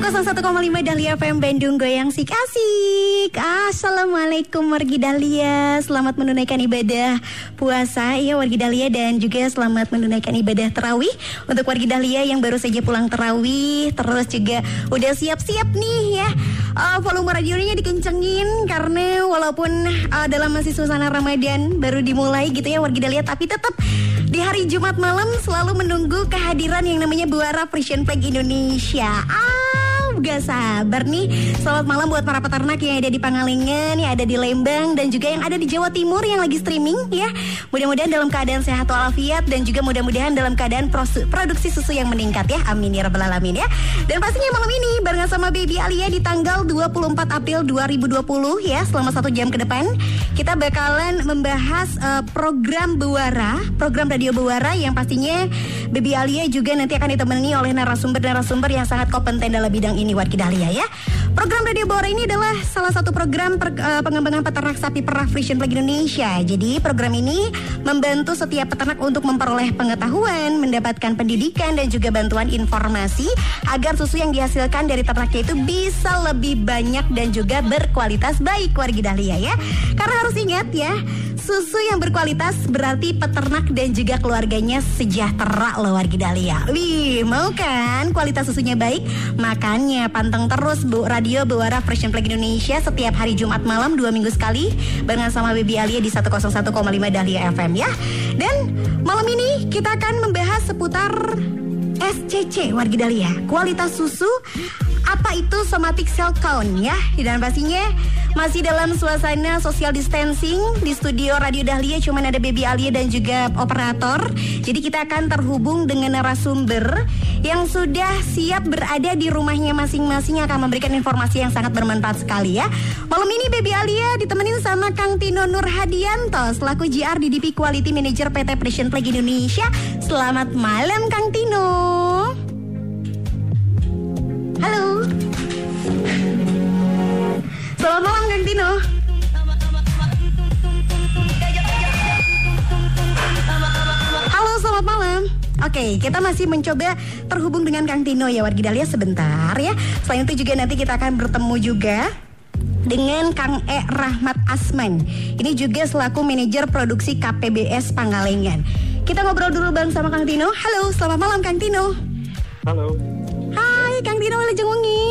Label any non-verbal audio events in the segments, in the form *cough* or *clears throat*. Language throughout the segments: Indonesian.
101,5 Dahlia FM Bandung Goyang Sik Asik Assalamualaikum wargi Dahlia. Selamat menunaikan ibadah puasa. Ya wargi Dahlia Dan juga selamat menunaikan ibadah terawih. Untuk wargi Dahlia yang baru saja pulang terawih Terus juga udah siap-siap nih ya. Uh, Volume radionya dikencengin Karena walaupun uh, dalam masih suasana Ramadan Baru dimulai gitu ya wargi Dahlia Tapi tetap di hari Jumat malam selalu menunggu kehadiran yang namanya Buara Frisian Flag Indonesia. Ah gak sabar nih. Selamat malam buat para peternak yang ada di Pangalengan Yang ada di Lembang Dan juga yang ada di Jawa Timur yang lagi streaming ya. Mudah-mudahan dalam keadaan sehat walafiat Dan juga mudah-mudahan dalam keadaan produksi susu yang meningkat ya. Amin ya rabbal alamin ya. Dan pastinya malam ini barengan sama Baby Alia di tanggal 24 April 2020 ya Selama satu jam ke depan. Kita bakalan membahas uh, program Buara Program Radio Buara yang pastinya Baby Alia juga nanti akan ditemani oleh narasumber-narasumber yang sangat kompeten dalam bidang ini ini Wargi Dahlia ya. Program Radio Bora ini adalah salah satu program per, uh, pengembangan peternak sapi perah Frisian Flag Indonesia. Jadi program ini membantu setiap peternak untuk memperoleh pengetahuan, mendapatkan pendidikan dan juga bantuan informasi agar susu yang dihasilkan dari ternaknya itu bisa lebih banyak dan juga berkualitas baik Wargi Dahlia ya. Karena harus ingat ya, susu yang berkualitas berarti peternak dan juga keluarganya sejahtera loh Wargi Dahlia. Wih, mau kan kualitas susunya baik? Makanya panteng terus Bu Radio Buara Fresh Flag Indonesia setiap hari Jumat malam dua minggu sekali barengan sama Baby Alia di 101,5 Dahlia FM ya. Dan malam ini kita akan membahas seputar SCC Wargi Dahlia, kualitas susu apa itu somatic cell count ya? Dan pastinya masih dalam suasana social distancing. Di studio Radio Dahlia cuman ada Baby Alia dan juga operator. Jadi kita akan terhubung dengan narasumber yang sudah siap berada di rumahnya masing-masing akan memberikan informasi yang sangat bermanfaat sekali ya. Malam ini Baby Alia ditemenin sama Kang Tino Nur Hadianto selaku GR DDP Quality Manager PT Precision Flag Indonesia. Selamat malam Kang Tino Halo. Selamat malam Kang Tino. Halo, selamat malam. Oke, kita masih mencoba terhubung dengan Kang Tino ya wargi Dahlia sebentar ya. Selain itu juga nanti kita akan bertemu juga dengan Kang E Rahmat Asman. Ini juga selaku manajer produksi KPBS Pangalengan. Kita ngobrol dulu bang sama Kang Tino. Halo, selamat malam Kang Tino. Halo. Hai, Kang Tino wilujeng wengi.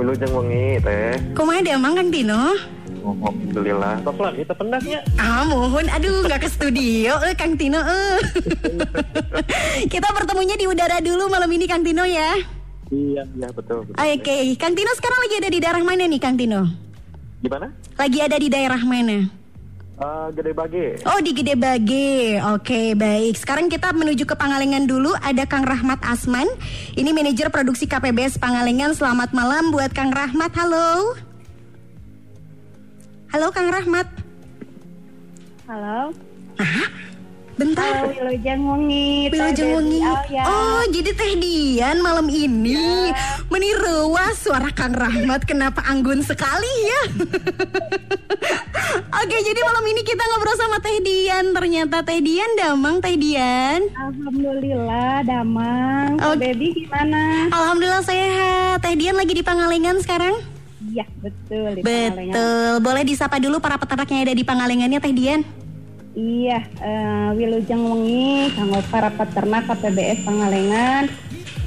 Wilujeng wengi teh. Kumaha deh Mang Kang Tino? Alhamdulillah. Tos lagi tependaknya. Ah, mohon. Aduh, nggak ke studio, eh Kang Tino. Eh. *laughs* Kita bertemunya di udara dulu malam ini Kang Tino ya. Iya, iya betul. betul Oke, okay. Kang Tino sekarang lagi ada di daerah mana nih Kang Tino? Di mana? Lagi ada di daerah mana? Uh, Gede Bage. Oh di Gede Bage. Oke baik. Sekarang kita menuju ke Pangalengan dulu. Ada Kang Rahmat Asman. Ini manajer produksi KPBS Pangalengan. Selamat malam buat Kang Rahmat. Halo. Halo Kang Rahmat. Halo. Ah, bentar. Halo Wilujeng Wengi. Wilujeng Wengi. Oh jadi Teh Dian malam ini. Ya. Meniruah suara Kang Rahmat. Kenapa anggun sekali ya? *laughs* Oke, jadi malam ini kita ngobrol sama Teh Dian. Ternyata Teh Dian damang Teh Dian. Alhamdulillah damang. Oh, baby gimana? Alhamdulillah sehat. Teh Dian lagi di Pangalengan sekarang? Iya, betul di Betul. Boleh disapa dulu para peternak yang ada di Pangalengannya Teh Dian? Iya, uh, Wilujeng Wengi, kanggo para peternak KPBS Pangalengan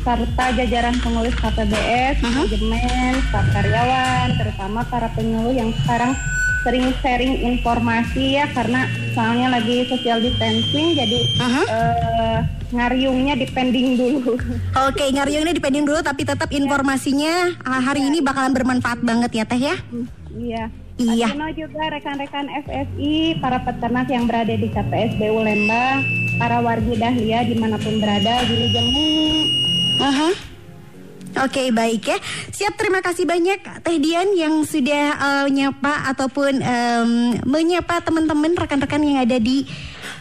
serta jajaran pengurus KPBS, manajemen, staf karyawan, terutama para penyuluh yang sekarang sering sharing informasi ya karena soalnya lagi social distancing jadi uh-huh. uh, ngariungnya dipending dulu. Oke, okay, ngariungnya dipending dulu tapi tetap informasinya uh, hari ya. ini bakalan bermanfaat banget ya Teh ya. Iya. Iya. Atino juga rekan-rekan FSI, para peternak yang berada di KPSBU Lembang, para wargi Dahlia di mana pun berada, Jemung. Uh -huh. Oke baik ya Siap terima kasih banyak Teh Dian yang sudah eh, nyapa Ataupun em, menyapa teman-teman rekan-rekan yang ada di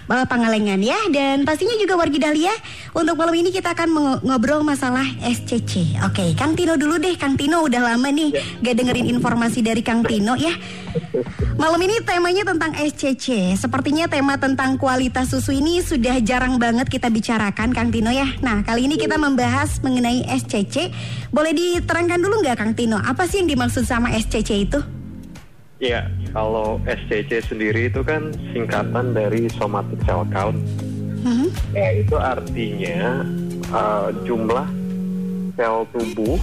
Pangalengan ya Dan pastinya juga wargi Dahlia Untuk malam ini kita akan ngobrol masalah SCC Oke Kang Tino dulu deh Kang Tino udah lama nih Gak dengerin informasi dari Kang Tino ya Malam ini temanya tentang SCC. Sepertinya tema tentang kualitas susu ini sudah jarang banget kita bicarakan, Kang Tino ya. Nah, kali ini kita membahas mengenai SCC. Boleh diterangkan dulu nggak, Kang Tino? Apa sih yang dimaksud sama SCC itu? Iya, kalau SCC sendiri itu kan singkatan dari somatic cell count. Mhm. Ya, itu artinya uh, jumlah sel tubuh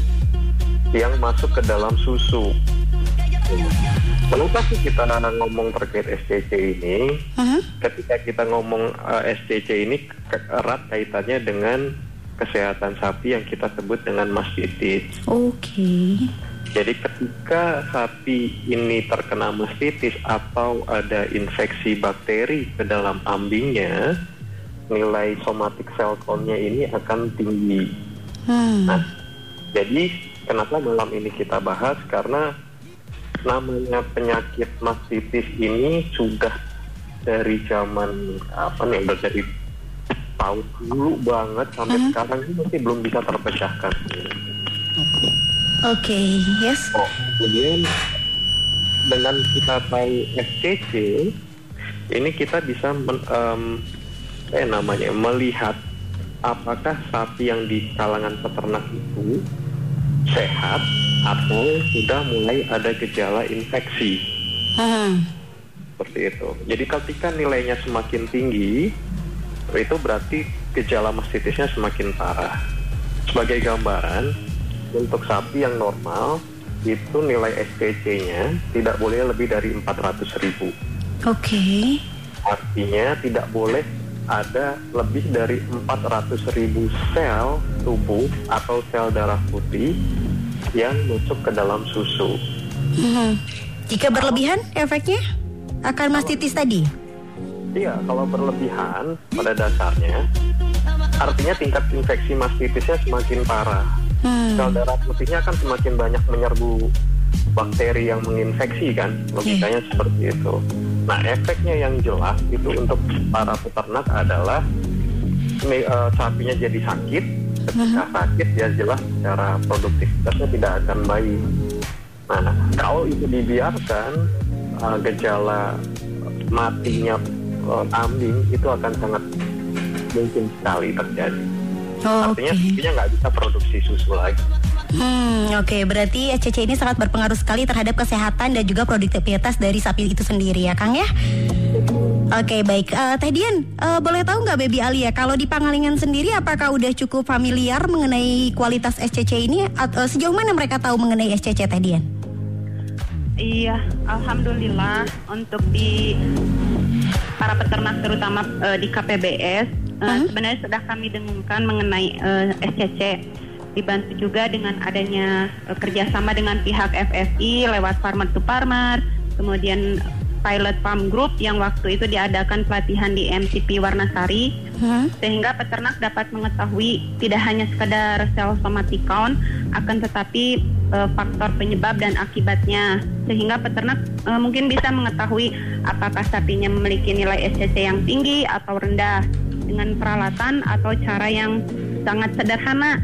yang masuk ke dalam susu. Kenapa sih kita ngomong terkait SCC ini? Mhm. Ketika kita ngomong uh, SCC ini erat kaitannya dengan kesehatan sapi yang kita sebut dengan mastitis. Oke. Jadi ketika sapi ini terkena mastitis atau ada infeksi bakteri ke dalam ambingnya, nilai somatic cell count-nya ini akan tinggi. Hmm. Nah, jadi kenapa malam ini kita bahas? Karena namanya penyakit mastitis ini sudah dari zaman apa nih, dari tahun dulu banget sampai sekarang ini masih belum bisa terpecahkan. Oke, yes. Oh, kemudian dengan kita tahu SCC, ini kita bisa men, em, eh namanya melihat apakah sapi yang di kalangan peternak itu sehat atau sudah mulai ada gejala infeksi Hmm. seperti itu. Jadi ketika nilainya semakin tinggi, itu berarti gejala mastitisnya semakin parah. Sebagai gambaran, untuk sapi yang normal itu nilai SCC-nya tidak boleh lebih dari 400 ribu. Oke. Artinya tidak boleh ada lebih dari 400 ribu sel tubuh atau sel darah putih yang masuk ke dalam susu. Mhm. Jika berlebihan efeknya akan mastitis tadi. Iya, kalau berlebihan pada dasarnya, artinya tingkat infeksi mastitisnya semakin parah. Hmm. Sel darah putihnya akan semakin banyak menyerbu bakteri yang menginfeksi kan, logikanya seperti itu. Nah, efeknya yang jelas itu untuk para peternak adalah eh, sapinya jadi sakit. Ketika sakit ya jelas secara produktivitasnya tidak akan baik. Nah, kalau itu dibiarkan eh, gejala matinya eh, ambing itu akan sangat mungkin sekali terjadi. Oh, Artinya Oke. sapinya nggak bisa produksi susu lagi. Hmm, oke. Berarti SCC ini sangat berpengaruh sekali terhadap kesehatan dan juga produktivitas dari sapi itu sendiri ya, Kang ya. Oke, baik. Eh, Teh Dian, eh, boleh tahu nggak Baby Alia, kalau di Pangalengan sendiri apakah udah cukup familiar mengenai kualitas SCC ini? Atau sejauh mana mereka tahu mengenai SCC, Teh Dian? Iya, alhamdulillah untuk di para peternak terutama eh, di KPBS eh, sebenarnya sudah kami dengungkan mengenai eh, SCC dibantu juga dengan adanya eh, kerjasama dengan pihak FFI lewat Farmer to Farmer kemudian pilot farm group yang waktu itu diadakan pelatihan di MCP Warnasari Hmm? sehingga peternak dapat mengetahui tidak hanya sekedar sel somatic count akan tetapi eh, faktor penyebab dan akibatnya. Sehingga peternak eh, mungkin bisa mengetahui apakah sapinya memiliki nilai SCC yang tinggi atau rendah dengan peralatan atau cara yang sangat sederhana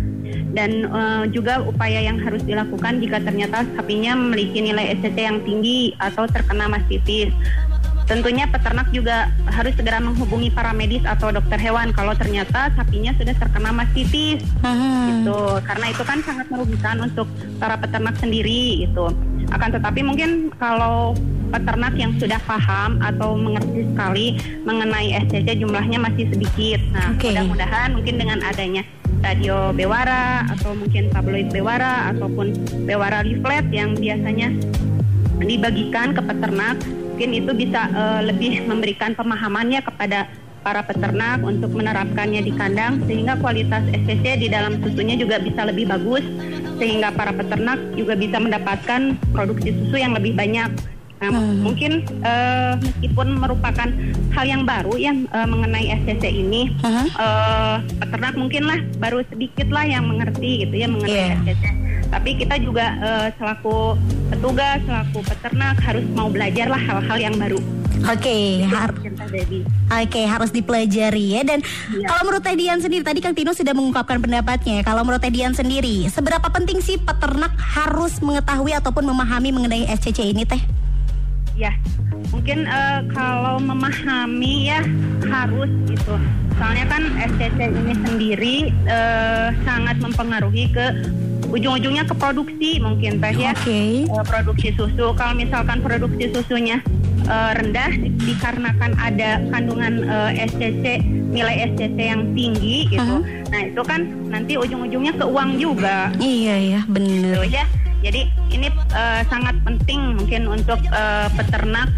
dan eh, juga upaya yang harus dilakukan jika ternyata sapinya memiliki nilai SCC yang tinggi atau terkena mastitis. Tentunya peternak juga harus segera menghubungi para medis atau dokter hewan kalau ternyata sapinya sudah terkena mastitis Hmm. gitu. Karena itu kan sangat merugikan untuk para peternak sendiri gitu. Akan tetapi mungkin kalau peternak yang sudah paham atau mengerti sekali mengenai SCC jumlahnya masih sedikit. Nah, Oke. mudah-mudahan mungkin dengan adanya radio Bewara atau mungkin tabloid Bewara ataupun Bewara leaflet yang biasanya dibagikan ke peternak mungkin itu bisa eh, lebih memberikan pemahamannya kepada para peternak untuk menerapkannya di kandang sehingga kualitas SCC di dalam susunya juga bisa lebih bagus sehingga para peternak juga bisa mendapatkan produksi susu yang lebih banyak Nah, Hmm. mungkin eh, meskipun merupakan hal yang baru ya eh, mengenai SCC ini, Mhm. eh, peternak mungkinlah baru sedikit lah yang mengerti gitu ya mengenai Iya. SCC. Tapi kita juga eh, selaku petugas, selaku peternak harus mau belajar lah hal-hal yang baru. Oke, har- Mungkin Teh Debbie. Oke, harus dipelajari ya. Dan Iya. kalau menurut Teh Dian sendiri, tadi Kang Tino sudah mengungkapkan pendapatnya. Kalau menurut Teh Dian sendiri, seberapa penting sih peternak harus mengetahui ataupun memahami mengenai SCC ini, Teh? Ya, mungkin eh, kalau memahami ya harus gitu. Soalnya kan SCC ini sendiri eh, sangat mempengaruhi ke ujung-ujungnya ke produksi mungkin teh ya. Oke. Eh, produksi susu. Kalau misalkan produksi susunya eh, rendah di- dikarenakan ada kandungan eh, SCC nilai SCC yang tinggi gitu. Mhm. Nah itu kan nanti ujung-ujungnya ke uang juga. Iya ya, bener. gitu ya. Jadi ini eh, sangat penting mungkin untuk eh, peternak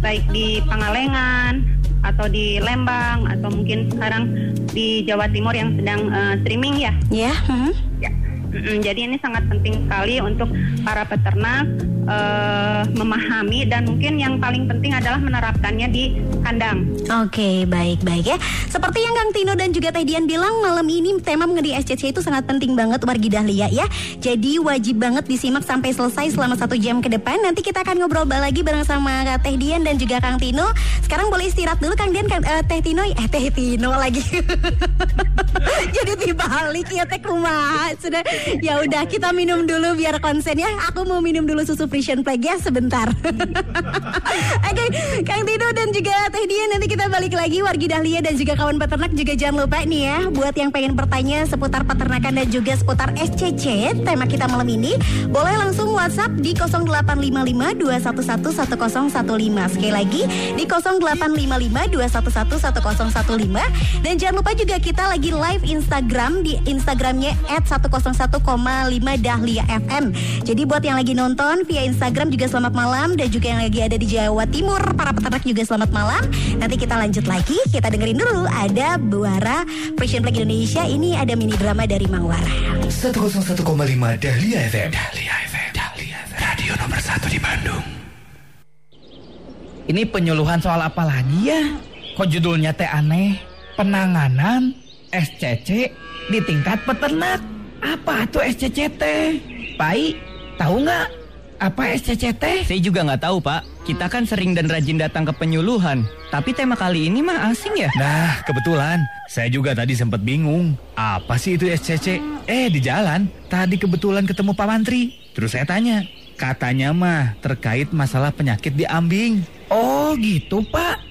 baik di Pangalengan atau di Lembang atau mungkin sekarang di Jawa Timur yang sedang eh, streaming ya. Ya. mhm. Ya. Mm-mm, jadi ini sangat penting sekali untuk para peternak eh, memahami dan mungkin yang paling penting adalah menerapkannya di kandang. Oke, baik-baik ya. Seperti yang Kang Tino dan juga Teh Dian bilang, malam ini tema mengenai SCC itu sangat penting banget wargi Dahlia ya. Jadi wajib banget disimak sampai selesai selama satu jam ke depan. Nanti kita akan ngobrol lagi bareng sama Teh Dian dan juga Kang Tino. Sekarang boleh istirahat dulu Kang Dian, Kang, eh, Teh Tino, eh Teh Tino lagi. *laughs* Jadi dibalik ya Teh kumaha. Sudah, *laughs* ya udah kita minum dulu biar konsen ya. Aku mau minum dulu susu Frisian Plague ya sebentar. *laughs* Oke, Kang Tino dan juga Teh Dian nanti kita balik lagi Wargi Dahlia dan juga kawan peternak juga jangan lupa nih ya buat yang pengen bertanya seputar peternakan dan juga seputar SCC tema kita malam ini boleh langsung WhatsApp di 085521111015 sekali lagi di 085521111015 dan jangan lupa juga kita lagi live Instagram di Instagramnya @101,5 Dahlia FM. Jadi buat yang lagi nonton via Instagram juga selamat malam dan juga yang lagi ada di Jawa Timur para peternak juga selamat malam. Nanti kita lanjut lagi, kita dengerin dulu ada Buara Frisian Flag Indonesia. Ini ada mini drama dari Mangwara. 101,5 Dahlia FM. Dahlia FM. Dahlia FM. Radio nomor 1 di Bandung. Ini penyuluhan soal apa lagi ya? Kok judulnya teh aneh? Penanganan SCC di tingkat peternak. Apa tuh SCC teh? Pai, tahu nggak? Apa SCC teh? Saya juga nggak tahu pak. Kita kan sering dan rajin datang ke penyuluhan. Tapi tema kali ini mah asing ya. Nah, kebetulan saya juga tadi sempat bingung. Apa sih itu SCC? Eh, di jalan tadi kebetulan ketemu Pak Mantri. Terus saya tanya, katanya mah terkait masalah penyakit di ambing. Oh, gitu, Pak.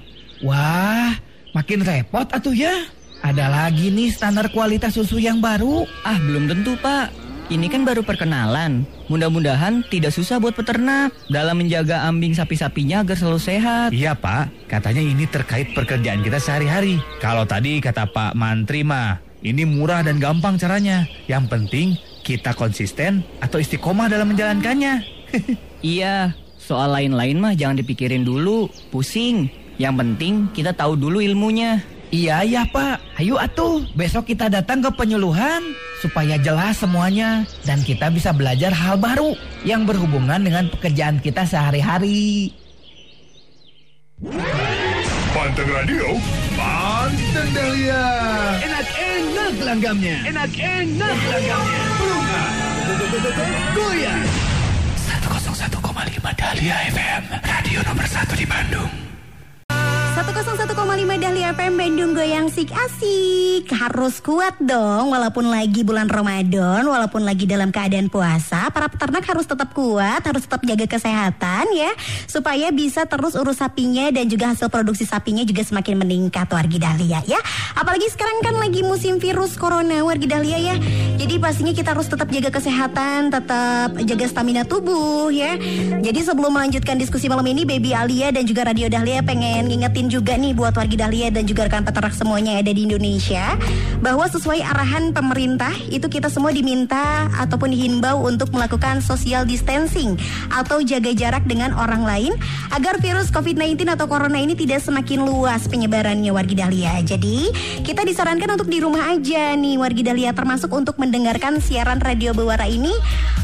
Wah, makin repot atuh ya. Ada lagi nih standar kualitas susu yang baru. Ah belum tentu pak. Ini kan baru perkenalan. Mudah-mudahan tidak susah buat peternak dalam menjaga ambing sapi-sapinya agar selalu sehat. Iya Pak, katanya ini terkait pekerjaan kita sehari-hari. Kalau tadi kata Pak Mantri mah, ini murah dan gampang caranya. Yang penting kita konsisten atau istiqomah dalam menjalankannya. *laughs* Iya, soal lain-lain mah jangan dipikirin dulu, pusing. Yang penting kita tahu dulu ilmunya. Iya ya Pak, ayo atuh besok kita datang ke penyuluhan supaya jelas semuanya dan kita bisa belajar hal baru yang berhubungan dengan pekerjaan kita sehari-hari. Panteng Radio, Panteng Dahlia. Enak-enak langgamnya, enak-enak langgamnya. Goyang. 101,5 Dahlia FM. Radio nomor 1 di Bandung. 101,5 Dahlia FM Bandung goyang sik asik. Harus kuat dong Walaupun lagi bulan Ramadan Walaupun lagi dalam keadaan puasa Para peternak harus tetap kuat Harus tetap jaga kesehatan ya Supaya bisa terus urus sapinya Dan juga hasil produksi sapinya juga semakin meningkat Wargi Dahlia ya. Apalagi sekarang kan lagi musim virus corona Wargi Dahlia ya Jadi pastinya kita harus tetap jaga kesehatan Tetap jaga stamina tubuh ya Jadi sebelum melanjutkan diskusi malam ini Baby Alia dan juga Radio Dahlia pengen ngingetin juga nih buat wargi Dahlia dan juga rekan peternak semuanya yang ada di Indonesia bahwa sesuai arahan pemerintah itu kita semua diminta ataupun dihimbau untuk melakukan social distancing atau jaga jarak dengan orang lain agar virus COVID-19 atau corona ini tidak semakin luas penyebarannya wargi Dahlia. Jadi kita disarankan untuk di rumah aja nih wargi Dahlia termasuk untuk mendengar mendengarkan siaran Radio Bewara ini,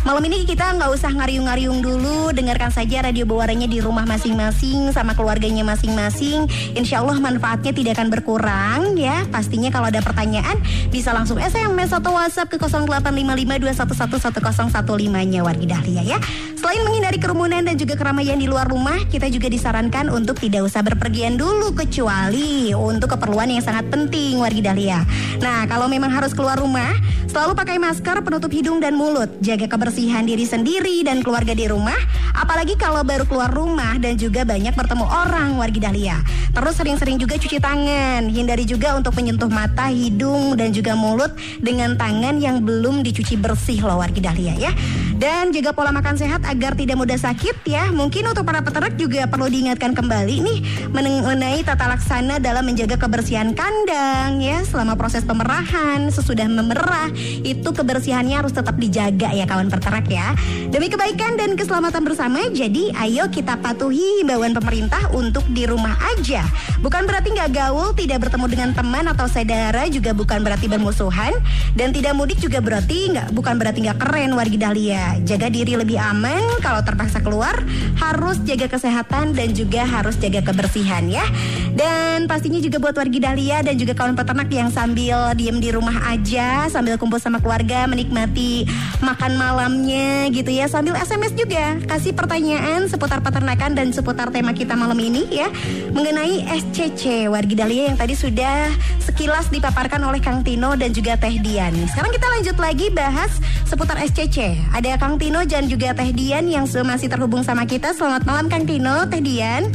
malam ini kita nggak usah ngariung-ngariung dulu, dengarkan saja Radio Bewaranya di rumah masing-masing sama keluarganya masing-masing. Insya Allah manfaatnya tidak akan berkurang ya. Pastinya kalau ada pertanyaan bisa langsung SMS atau WhatsApp ke 085521111015-nya wargi Dahlia ya. Selain menghindari kerumunan dan juga keramaian di luar rumah, kita juga disarankan untuk tidak usah berpergian dulu kecuali untuk keperluan yang sangat penting wargi Dahlia. Nah, kalau memang harus keluar rumah, selalu pakai masker penutup hidung dan mulut. Jaga kebersihan diri sendiri dan keluarga di rumah, apalagi kalau baru keluar rumah dan juga banyak bertemu orang wargi Dahlia. Terus sering-sering juga cuci tangan, hindari juga untuk menyentuh mata, hidung dan juga mulut dengan tangan yang belum dicuci bersih loh wargi Dahlia ya. Dan jaga pola makan sehat agar tidak mudah sakit ya. Mungkin untuk para peternak juga perlu diingatkan kembali nih mengenai tata laksana dalam menjaga kebersihan kandang ya selama proses pemerahan, sesudah memerah itu kebersihannya harus tetap dijaga ya kawan peternak ya. Demi kebaikan dan keselamatan bersama, jadi ayo kita patuhi himbauan pemerintah untuk di rumah aja. Bukan berarti nggak gaul, tidak bertemu dengan teman atau saudara juga bukan berarti bermusuhan dan tidak mudik juga berarti nggak bukan berarti nggak keren wargi Dahlia. Jaga diri lebih aman kalau terpaksa keluar, harus jaga kesehatan dan juga harus jaga kebersihan ya. Dan pastinya juga buat wargi Dahlia dan juga kawan peternak yang sambil diem di rumah aja, sambil kumpul sama keluarga, menikmati makan malamnya gitu ya, sambil SMS juga kasih pertanyaan seputar peternakan dan seputar tema kita malam ini ya mengenai SCC wargi Dahlia yang tadi sudah sekilas dipaparkan oleh Kang Tino dan juga Teh Dian. Sekarang kita lanjut lagi bahas seputar SCC. Ada Kang Tino dan juga Teh Dian yang masih terhubung sama kita. Selamat malam Kang Tino, Teh Dian.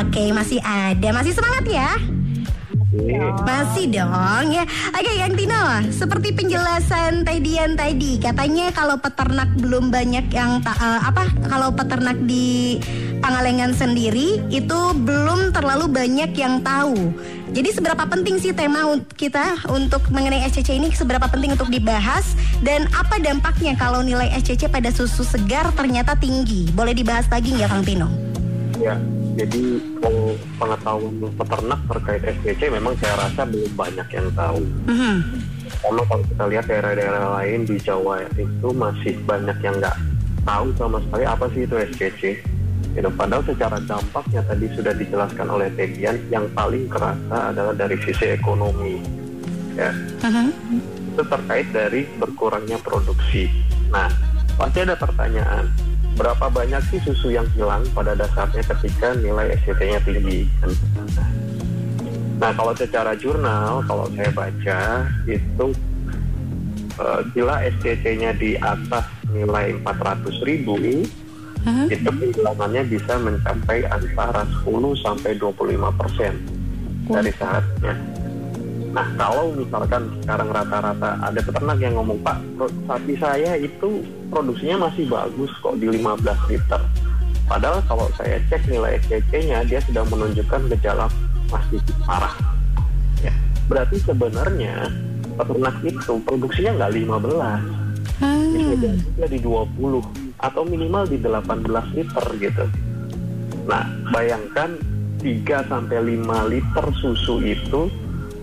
Oke, masih ada. Masih semangat ya? Masih dong ya. Oke, Kang Tino, seperti penjelasan Teh Dian tadi, katanya kalau peternak belum banyak yang ta- eh, apa? Kalau peternak di Pangalengan sendiri itu belum terlalu banyak yang tahu. Jadi seberapa penting sih tema kita untuk mengenai SCC ini seberapa penting untuk dibahas dan apa dampaknya kalau nilai SCC pada susu segar ternyata tinggi? Boleh dibahas lagi nggak Kang Tino? Ya, jadi kalau pengetahuan peternak terkait SPC memang saya rasa belum banyak yang tahu. Mhm. Karena kalau kita lihat daerah-daerah lain di Jawa itu masih banyak yang nggak tahu sama sekali apa sih itu SPC. Gitu. Padahal secara dampaknya tadi sudah dijelaskan oleh Tegian, yang paling kerasa adalah dari sisi ekonomi. Ya, Mhm. itu terkait dari berkurangnya produksi. Nah, pasti ada pertanyaan, berapa banyak sih susu yang hilang pada dasarnya ketika nilai SCT-nya tinggi? Nah, kalau secara jurnal, kalau saya baca itu eh, bila SCC-nya di atas nilai 400 ribu, Mhm. itu kehilangannya bisa mencapai antara 10 sampai 25 persen dari sehatnya. Nah, kalau misalkan sekarang rata-rata ada peternak yang ngomong, Pak, sapi saya itu produksinya masih bagus kok di 15 liter. Padahal kalau saya cek nilai SCC-nya, dia sudah menunjukkan gejala mastitis parah. Ya. Berarti sebenarnya peternak itu produksinya nggak 15, bisa jadi dia di 20 atau minimal di 18 liter gitu. Nah, bayangkan 3 sampai 5 liter susu itu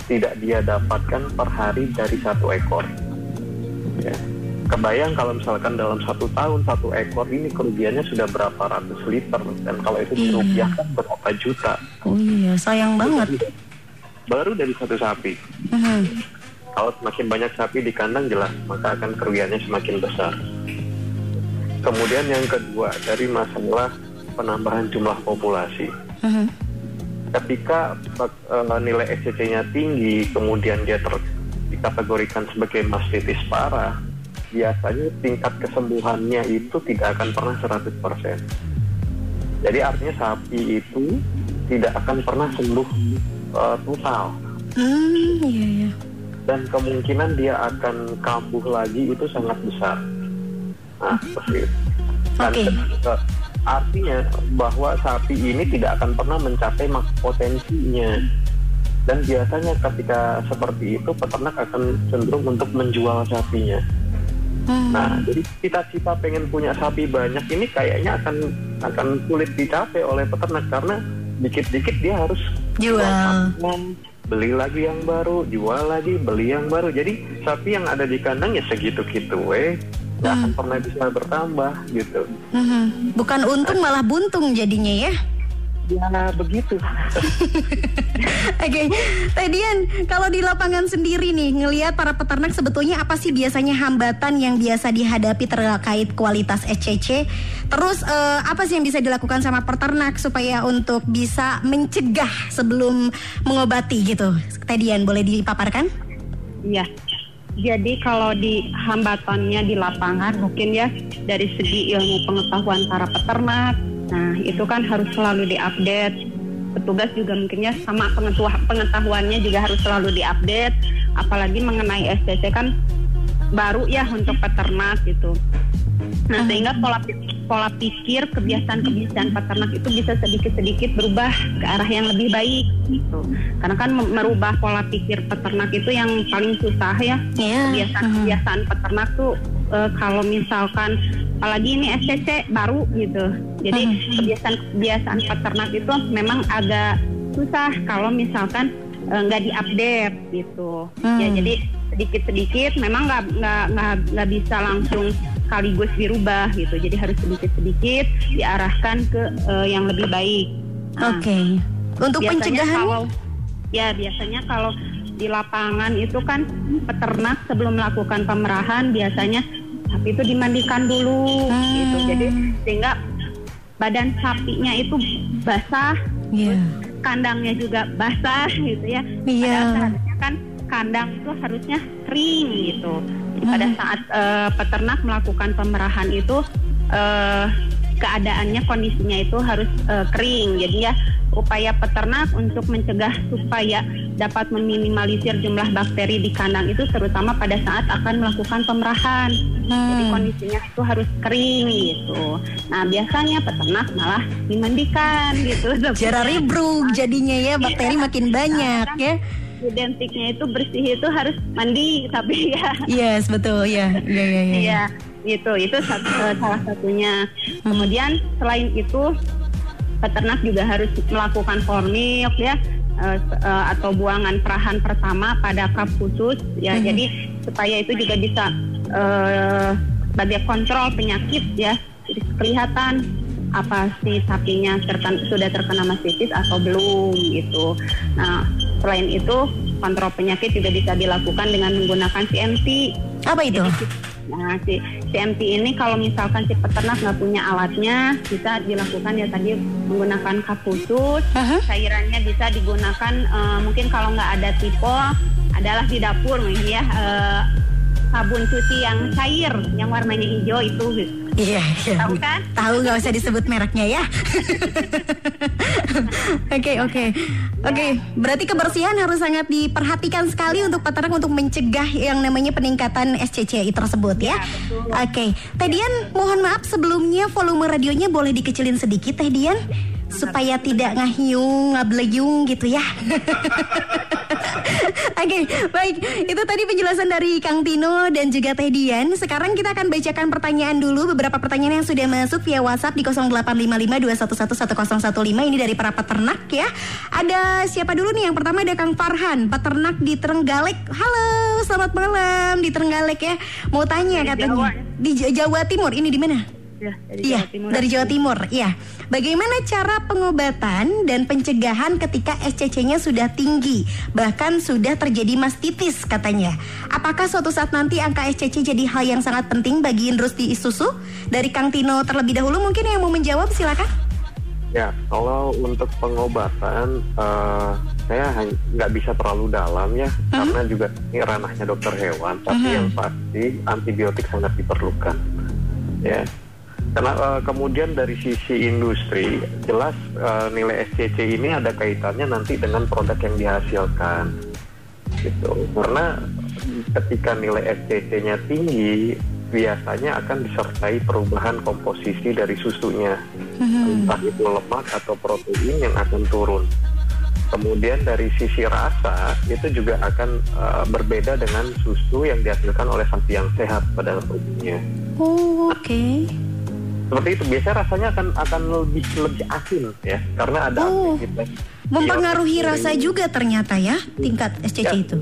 tidak dia dapatkan per hari dari satu ekor. Ya. Kebayang kalau misalkan dalam satu tahun satu ekor ini kerugiannya sudah berapa ratus liter dan kalau itu Iya. dirupiahkan berapa juta Oh iya, sayang banget. baru dari satu sapi. Mhm. Kalau semakin banyak sapi di kandang jelas maka akan kerugiannya semakin besar. Kemudian yang kedua dari masalah penambahan jumlah populasi. Mhm. Ketika eh, nilai SCC-nya tinggi, kemudian dia ter dikategorikan sebagai mastitis parah, biasanya tingkat kesembuhannya itu tidak akan pernah 100%. Jadi artinya sapi itu tidak akan pernah sembuh eh, total Hmm, iya iya. dan kemungkinan dia akan kambuh lagi itu sangat besar. Nah, seperti itu. Dan Oke. Artinya bahwa sapi ini tidak akan pernah mencapai maks potensinya. Dan biasanya ketika seperti itu peternak akan cenderung untuk menjual sapinya. Hmm. Nah, jadi cita-cita pengen punya sapi banyak ini kayaknya akan akan sulit dicapai oleh peternak karena dikit-dikit dia harus Jual. beli lagi yang baru, jual lagi, beli yang baru. Jadi sapi yang ada di kandang ya segitu-gitu, weh, nggak akan pernah bisa bertambah gitu. Mhm. Bukan untung malah buntung jadinya ya. Ya begitu. *laughs* Oke, Tedian, kalau di lapangan sendiri nih, ngelihat para peternak sebetulnya apa sih biasanya hambatan yang biasa dihadapi terkait kualitas SCC? Terus eh, apa sih yang bisa dilakukan sama peternak supaya untuk bisa mencegah sebelum mengobati gitu? Tedian, boleh dipaparkan? Iya. Jadi kalau di hambatannya di lapangan mungkin ya dari segi ilmu pengetahuan para peternak, nah itu kan harus selalu diupdate. Petugas juga mungkinnya sama pengetahuan pengetahuannya juga harus selalu diupdate. Apalagi mengenai SCC kan baru ya untuk peternak gitu. Nah sehingga pola pola pikir kebiasaan-kebiasaan peternak itu bisa sedikit-sedikit berubah ke arah yang lebih baik gitu. Karena kan me- merubah pola pikir peternak itu yang paling susah ya. Iya. Kebiasaan-kebiasaan peternak tuh eh, kalau misalkan apalagi ini SCC baru gitu. Jadi kebiasaan-kebiasaan peternak itu memang agak susah kalau misalkan eh, nggak diupdate gitu. Ya Hmm. jadi sedikit-sedikit memang nggak nggak nggak bisa langsung sekaligus dirubah gitu. Jadi harus sedikit-sedikit diarahkan ke eh, yang lebih baik. Nah, Oke. Untuk biasanya pencegahannya? kalau ya biasanya kalau di lapangan itu kan peternak sebelum melakukan pemerahan biasanya sapi itu dimandikan dulu Hmm. gitu. Jadi sehingga badan sapinya itu basah, Iya. kandangnya juga basah gitu ya. Iya. Padahal seharusnya kan kandang itu harusnya kering gitu. Jadi pada saat eh, peternak melakukan pemerahan itu eh, keadaannya kondisinya itu harus eh, kering. Jadi ya upaya peternak untuk mencegah supaya dapat meminimalisir jumlah bakteri di kandang itu terutama pada saat akan melakukan pemerahan. Jadi Hmm. kondisinya itu harus kering gitu. Nah biasanya peternak malah dimandikan gitu. Jara ribruk jadinya ya, bakteri makin banyak ya. Identiknya itu bersih itu harus mandi tapi *laughs* ya. Yes, betul ya. Iya, iya, iya. iya gitu. Itu eh, salah satunya. Kemudian selain itu peternak juga harus melakukan formil ya. Eh, eh, atau buangan perahan pertama pada kap khusus ya. Jadi supaya itu juga bisa sebagai kontrol penyakit ya. Jadi kelihatan apa si sapinya terken- sudah terkena mastitis atau belum gitu. Nah selain itu kontrol penyakit juga bisa dilakukan dengan menggunakan CMT. Apa itu? Nah, si CMT ini kalau misalkan si peternak nggak punya alatnya, bisa dilakukan ya tadi menggunakan kap khusus. Aha. Cairannya bisa digunakan eh, mungkin kalau nggak ada tipe adalah di dapur mungkin ya eh, sabun cuci yang cair yang warnanya hijau itu. Iya, iya. Tahu kan? Tahu nggak usah disebut mereknya ya. *laughs* Oke, oke. Oke, berarti kebersihan harus sangat diperhatikan sekali untuk peternak untuk mencegah yang namanya peningkatan SCCI tersebut ya. Oke, Teh Dian, mohon maaf sebelumnya volume radionya boleh dikecilin sedikit Teh Dian supaya tidak ngahiung, ngableyung gitu ya. *laughs* Oke, baik. Itu tadi penjelasan dari Kang Tino dan juga Teh Dian. Sekarang kita akan bacakan pertanyaan dulu beberapa pertanyaan yang sudah masuk via WhatsApp di 085521111015 ini dari para peternak ya. Ada siapa dulu nih? Yang pertama ada Kang Farhan, peternak di Trenggalek. Halo, selamat malam di Trenggalek ya. Mau tanya katanya. Di J- Jawa Timur. Ini di mana? Ya, dari Iya, Jawa Timur. dari Jawa Timur. Iya. Bagaimana cara pengobatan dan pencegahan ketika SCC-nya sudah tinggi, bahkan sudah terjadi mastitis katanya? Apakah suatu saat nanti angka SCC jadi hal yang sangat penting bagi industri susu? Dari Kang Tino terlebih dahulu mungkin yang mau menjawab silakan. Ya, kalau untuk pengobatan eh, saya nggak bisa terlalu dalam ya, karena juga ini ranahnya dokter hewan. Tapi yang pasti antibiotik sangat diperlukan. Ya, karena eh, kemudian dari sisi industri jelas eh, nilai SCC ini ada kaitannya nanti dengan produk yang dihasilkan. Gitu. Karena ketika nilai SCC-nya tinggi, biasanya akan disertai perubahan komposisi dari susunya entah itu lemak atau protein yang akan turun. Kemudian dari sisi rasa itu juga akan uh, berbeda dengan susu yang dihasilkan oleh sapi yang sehat pada tubuhnya. Oh, oke. Seperti itu biasanya rasanya akan akan lebih lebih asin ya karena ada Oh. aktivitas Mempengaruhi Iya, rasa juga ternyata ya tingkat SCC Ya, itu.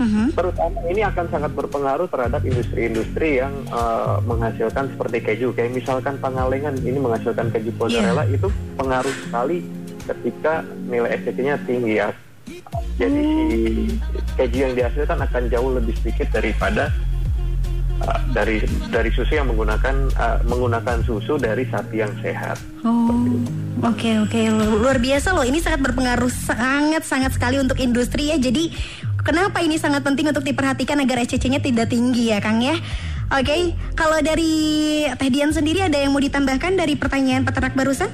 Mhm. Terutama ini akan sangat berpengaruh terhadap industri-industri yang eh, menghasilkan seperti keju. Kayak misalkan Pangalengan ini menghasilkan keju mozzarella itu pengaruh sekali ketika nilai SCC-nya tinggi ya. Jadi si keju yang dihasilkan akan jauh lebih sedikit daripada eh, dari dari susu yang menggunakan eh, menggunakan susu dari sapi yang sehat. Oh, oke oke Lu- luar biasa loh. Ini sangat berpengaruh sangat sangat sekali untuk industri ya. Jadi kenapa ini sangat penting untuk diperhatikan agar SCC-nya tidak tinggi ya, Kang ya. Oke, kalau dari Teh Dian sendiri ada yang mau ditambahkan dari pertanyaan peternak barusan?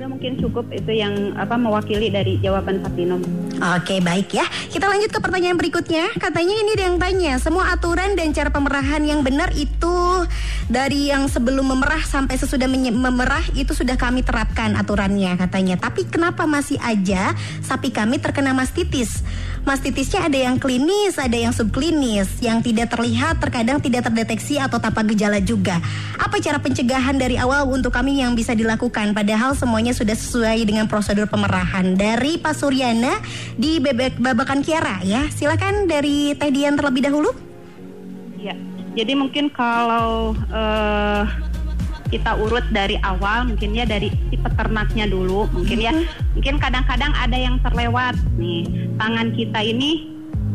Udah mungkin cukup itu yang apa mewakili dari jawaban Fatino. Oke baik ya. Kita lanjut ke pertanyaan berikutnya. Katanya ini ada yang tanya Semua aturan dan cara pemerahan yang benar itu Dari yang sebelum memerah sampai sesudah memerah Itu sudah kami terapkan aturannya katanya. Tapi kenapa masih aja sapi kami terkena mastitis Mastitisnya ada yang klinis, ada yang subklinis. Yang tidak terlihat, terkadang tidak terdeteksi atau tanpa gejala juga. Apa cara pencegahan dari awal untuk kami yang bisa dilakukan? Padahal semuanya sudah sesuai dengan prosedur pemerahan. Dari Pak Suryana di Bebek Babakan Kiara ya. Silakan dari Teh Dian terlebih dahulu. Ya, jadi mungkin kalau eh, kita urut dari awal, mungkin ya dari si peternaknya dulu, mungkin ya, mungkin kadang-kadang ada yang terlewat nih tangan kita ini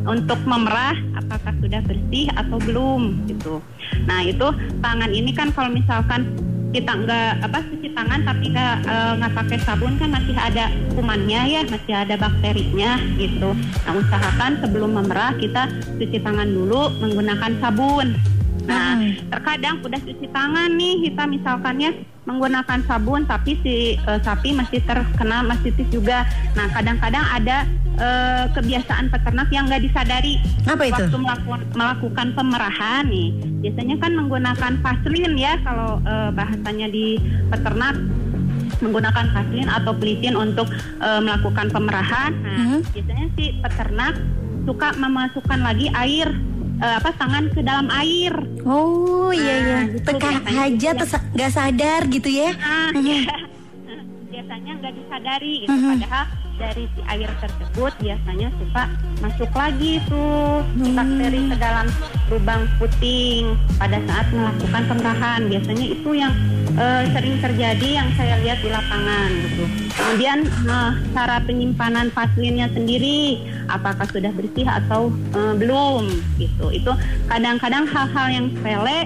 untuk memerah apakah sudah bersih atau belum gitu. Nah itu tangan ini kan kalau misalkan kita nggak apa cuci tangan tapi nggak eh, nggak pakai sabun kan masih ada kumannya ya masih ada bakterinya gitu. Nah usahakan sebelum memerah kita cuci tangan dulu menggunakan sabun. Nah terkadang udah cuci tangan nih kita misalkannya menggunakan sabun tapi si eh, sapi masih terkena mastitis juga. Nah kadang-kadang ada eh, kebiasaan peternak yang nggak disadari Apa itu? waktu melakukan, melakukan pemerahan nih biasanya kan menggunakan vaselin ya kalau eh, bahasanya di peternak menggunakan vaselin atau pelitin untuk eh, melakukan pemerahan nah Mhm. biasanya si peternak suka memasukkan lagi air eh, apa tangan ke dalam air Oh iya iya Nah, gitu Teka aja gitu ya. tersa- nggak sadar gitu ya Nah, *laughs* biasanya nggak disadari gitu. Mhm. Padahal dari si air tersebut biasanya suka masuk lagi tuh bakteri ke dalam lubang puting pada saat melakukan pemerahan. Biasanya itu yang eh, sering terjadi yang saya lihat di lapangan gitu. Kemudian eh, cara penyimpanan vaselinnya sendiri apakah sudah bersih atau eh, belum gitu. Itu kadang-kadang hal-hal yang sepele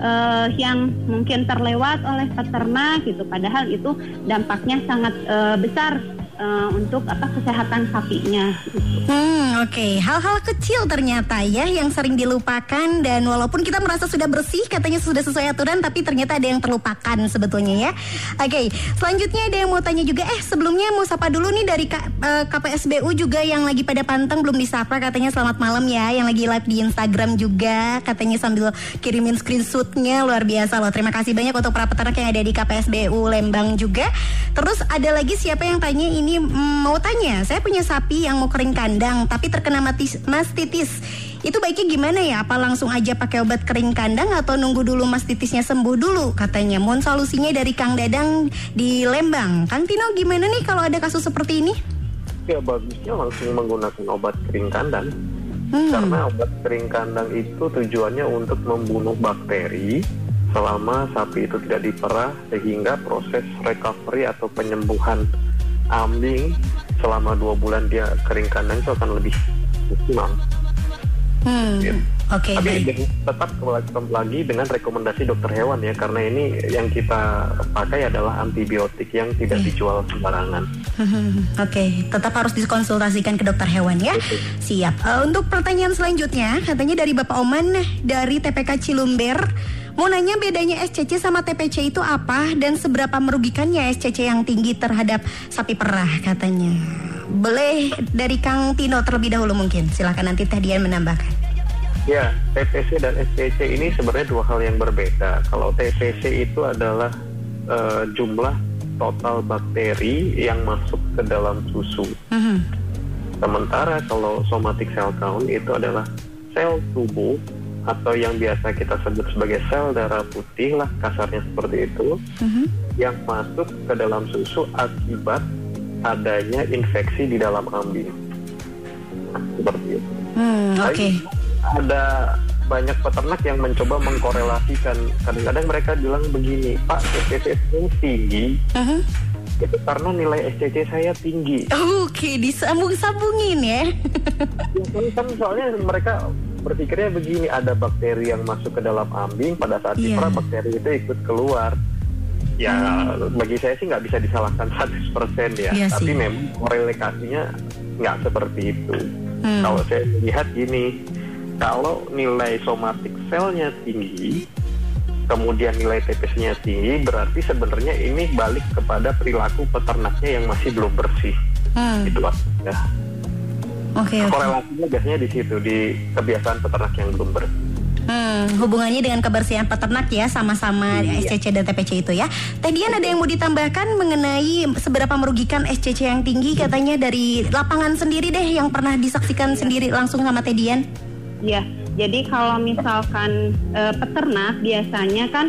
eh, yang mungkin terlewat oleh peternak gitu padahal itu dampaknya sangat eh, besar eh, untuk apa kesehatan sapinya gitu. Hmm, oke. Hal-hal kecil ternyata ya yang sering dilupakan dan walaupun kita merasa sudah bersih, katanya sudah sesuai aturan, tapi ternyata ada yang terlupakan sebetulnya ya. Oke, selanjutnya ada yang mau tanya juga. Eh, sebelumnya mau sapa dulu nih dari K- eh, KPSBU juga yang lagi pada panteng belum disapa, katanya selamat malam ya. Yang lagi live di Instagram juga, katanya sambil kirimin screenshotnya luar biasa loh. Terima kasih banyak untuk para peternak yang ada di KPSBU Lembang juga. Terus ada lagi siapa yang tanya ini mm, mau tanya, saya punya sapi yang mau kering kandang tapi terkena matis- mastitis. Itu baiknya gimana ya? Apa langsung aja pakai obat kering kandang atau nunggu dulu mastitisnya sembuh dulu? Katanya. Mohon solusinya dari Kang Dadang di Lembang. Kang Tino gimana nih kalau ada kasus seperti ini? Ya bagusnya langsung menggunakan obat kering kandang. Hmm. Karena obat kering kandang itu tujuannya untuk membunuh bakteri selama sapi itu tidak diperah sehingga proses recovery atau penyembuhan ambing selama dua bulan dia kering kandang itu akan lebih maksimal. Hmm. Gitu. Oke, Tapi baik. tetap kembali lagi dengan rekomendasi dokter hewan ya karena ini yang kita pakai adalah antibiotik yang tidak Iya. dijual sembarangan. Hmm, *laughs* Oke, tetap harus dikonsultasikan ke dokter hewan ya. Siap. Eh, untuk pertanyaan selanjutnya, katanya dari Bapak Oman dari TPK Cilumber, mau nanya bedanya SCC sama TPC itu apa dan seberapa merugikannya SCC yang tinggi terhadap sapi perah katanya. Boleh dari Kang Tino terlebih dahulu mungkin. Silahkan nanti Teh Dian menambahkan. Ya, TPC dan SPC ini sebenarnya dua hal yang berbeda. Kalau TPC itu adalah eh, jumlah total bakteri yang masuk ke dalam susu. Mhm. Sementara kalau somatic cell count itu adalah sel tubuh atau yang biasa kita sebut sebagai sel darah putih lah kasarnya seperti itu Mhm. yang masuk ke dalam susu akibat adanya infeksi di dalam ambing. Nah, seperti itu. Hmm, oke. Tapi Ada banyak peternak yang mencoba mengkorelasikan. Kadang-kadang mereka bilang begini, Pak, SCC saya tinggi, Mhm. itu karena nilai SCC saya tinggi. Oke, disambung-sambungin ya. Biasanya kan soalnya mereka berpikirnya begini, ada bakteri yang masuk ke dalam ambing, pada saat Iya. dipra bakteri itu ikut keluar. Ya, bagi saya sih nggak bisa disalahkan 100% ya. Iya Tapi sih. memang korelasinya nggak seperti itu. Hmm. Kalau saya lihat gini, kalau nilai somatik selnya tinggi, kemudian nilai TPS-nya tinggi, berarti sebenarnya ini balik kepada perilaku peternaknya yang masih belum bersih. Hmm, Itu artinya. Oke, oke. Korelasinya biasanya di situ, di kebiasaan peternak yang belum bersih. Hmm, hubungannya dengan kebersihan peternak ya sama-sama Iya. SCC dan TPC itu ya. Teh Dian ada yang mau ditambahkan mengenai seberapa merugikan SCC yang tinggi katanya dari lapangan sendiri deh yang pernah disaksikan sendiri langsung sama Teh Dian. Ya, jadi kalau misalkan eh, peternak biasanya kan